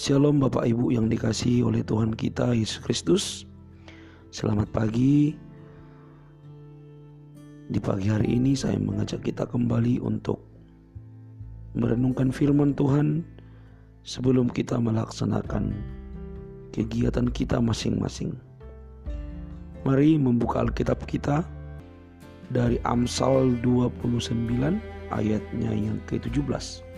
Shalom Bapak Ibu yang dikasihi oleh Tuhan kita Yesus Kristus. Selamat pagi. Di pagi hari ini saya mengajak kita kembali untuk Merenungkan firman Tuhan Sebelum kita melaksanakan kegiatan kita masing-masing. Mari membuka Alkitab kita Dari Amsal 29 ayatnya yang ke-17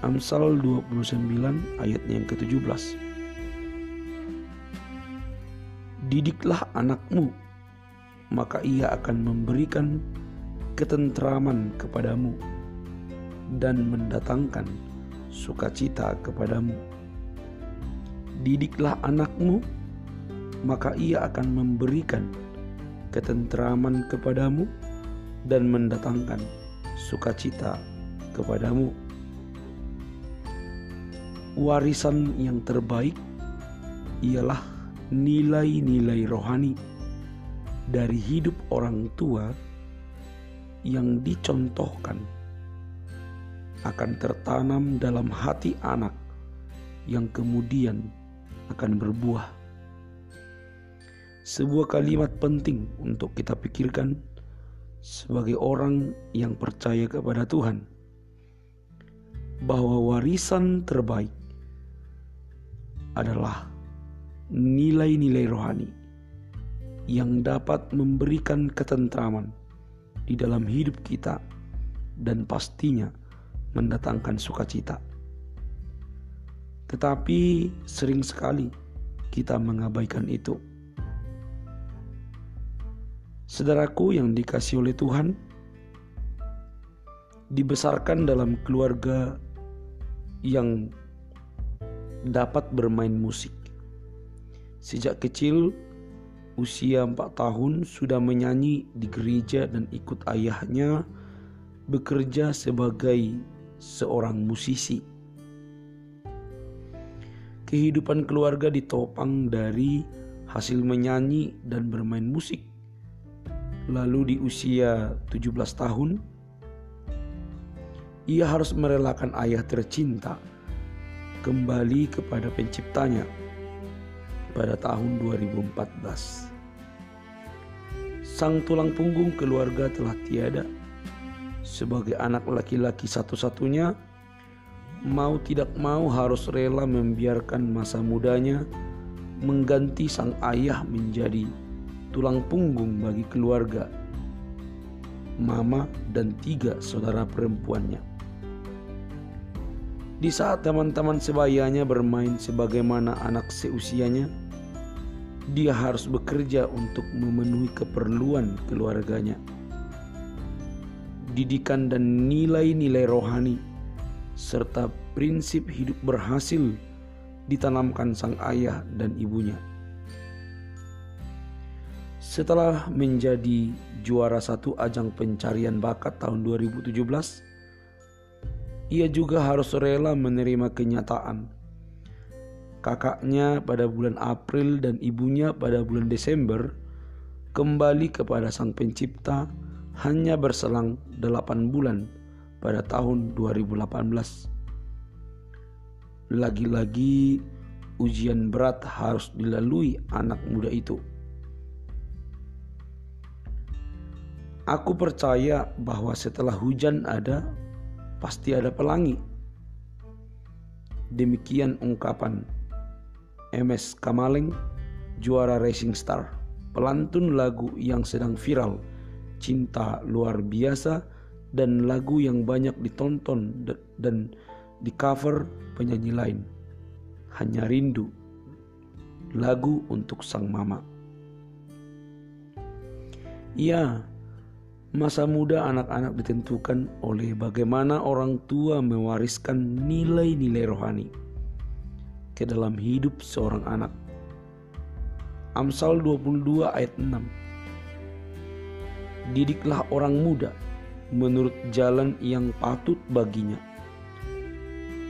Amsal 29 ayat yang ke-17 Didiklah anakmu maka ia akan memberikan ketentraman kepadamu dan mendatangkan sukacita kepadamu. Didiklah anakmu maka ia akan memberikan ketentraman kepadamu dan mendatangkan sukacita kepadamu warisan yang terbaik ialah nilai-nilai rohani dari hidup orang tua yang dicontohkan akan tertanam dalam hati anak yang kemudian akan berbuah. Sebuah kalimat penting untuk kita pikirkan sebagai orang yang percaya kepada Tuhan, bahwa warisan terbaik adalah nilai-nilai rohani yang dapat memberikan ketentraman di dalam hidup kita dan pastinya mendatangkan sukacita. Tetapi sering sekali kita mengabaikan itu. Saudaraku yang dikasih oleh Tuhan, dibesarkan dalam keluarga yang dapat bermain musik. Sejak kecil, usia empat tahun sudah menyanyi di gereja dan ikut ayahnya bekerja sebagai seorang musisi. Kehidupan keluarga ditopang dari hasil menyanyi dan bermain musik. Lalu di usia 17 tahun, ia harus merelakan ayah tercinta kembali kepada penciptanya pada tahun 2014. Sang tulang punggung keluarga telah tiada. Sebagai anak laki-laki satu-satunya, mau tidak mau harus rela membiarkan masa mudanya mengganti sang ayah menjadi tulang punggung bagi keluarga, mama dan tiga saudara perempuannya. Di saat teman-teman sebayanya bermain sebagaimana anak seusianya, dia harus bekerja untuk memenuhi keperluan keluarganya. Didikan dan nilai-nilai rohani serta prinsip hidup berhasil ditanamkan sang ayah dan ibunya. Setelah menjadi juara satu ajang pencarian bakat tahun 2017, ia juga harus rela menerima kenyataan. Kakaknya pada bulan April dan ibunya pada bulan Desember kembali kepada Sang Pencipta hanya berselang 8 bulan pada tahun 2018. Lagi-lagi ujian berat harus dilalui anak muda itu. Aku percaya bahwa setelah hujan ada pasti ada pelangi. Demikian ungkapan MS Kamaleng, juara Racing Star, pelantun lagu yang sedang viral, cinta luar biasa, dan lagu yang banyak ditonton dan di cover penyanyi lain. Hanya rindu, lagu untuk sang mama. Iya, Masa muda anak-anak ditentukan oleh bagaimana orang tua mewariskan nilai-nilai rohani ke dalam hidup seorang anak. Amsal 22 ayat 6 Didiklah orang muda menurut jalan yang patut baginya.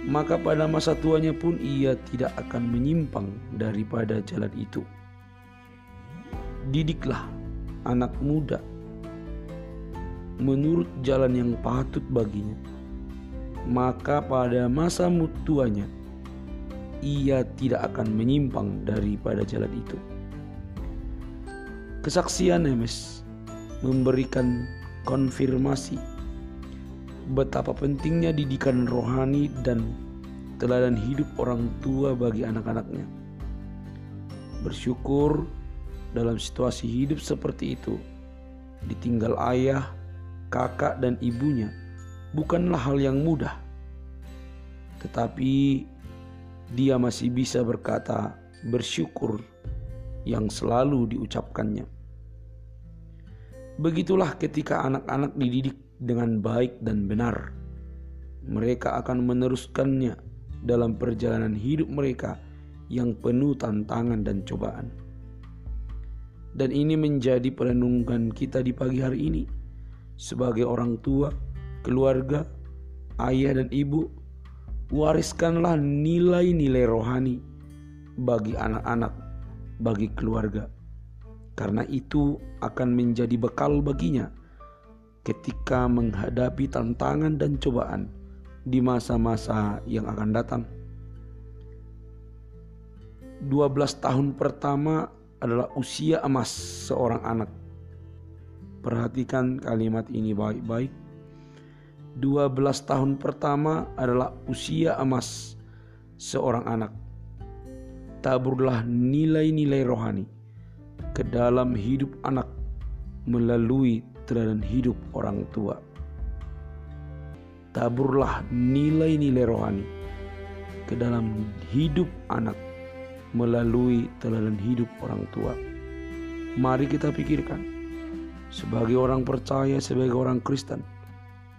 Maka pada masa tuanya pun ia tidak akan menyimpang daripada jalan itu. Didiklah anak muda menurut jalan yang patut baginya. Maka pada masa mutuanya ia tidak akan menyimpang daripada jalan itu. Kesaksian Emes memberikan konfirmasi betapa pentingnya didikan rohani dan teladan hidup orang tua bagi anak-anaknya. Bersyukur dalam situasi hidup seperti itu, ditinggal ayah, kakak, dan ibunya bukanlah hal yang mudah, tetapi dia masih bisa berkata bersyukur yang selalu diucapkannya. Begitulah ketika anak-anak dididik dengan baik dan benar, mereka akan meneruskannya dalam perjalanan hidup mereka yang penuh tantangan dan cobaan. Dan ini menjadi perenungan kita di pagi hari ini. Sebagai orang tua, keluarga, ayah dan ibu, wariskanlah nilai-nilai rohani bagi anak-anak, bagi keluarga. Karena itu akan menjadi bekal baginya ketika menghadapi tantangan dan cobaan di masa-masa yang akan datang. 12 tahun pertama adalah usia emas seorang anak. Perhatikan kalimat ini baik-baik. 12 tahun pertama adalah usia emas seorang anak. Taburlah nilai-nilai rohani ke dalam hidup anak melalui teladan hidup orang tua taburlah nilai-nilai rohani ke dalam hidup anak melalui teladan hidup orang tua. Mari kita pikirkan, sebagai orang percaya, sebagai orang Kristen,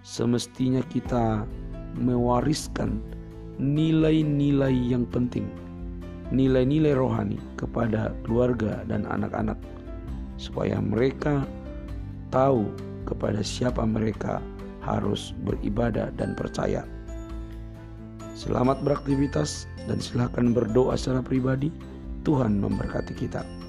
semestinya kita mewariskan nilai-nilai yang penting, nilai-nilai rohani kepada keluarga dan anak-anak, supaya mereka tahu kepada siapa mereka harus beribadah dan percaya. Selamat beraktivitas dan silakan berdoa secara pribadi. Tuhan memberkati kita.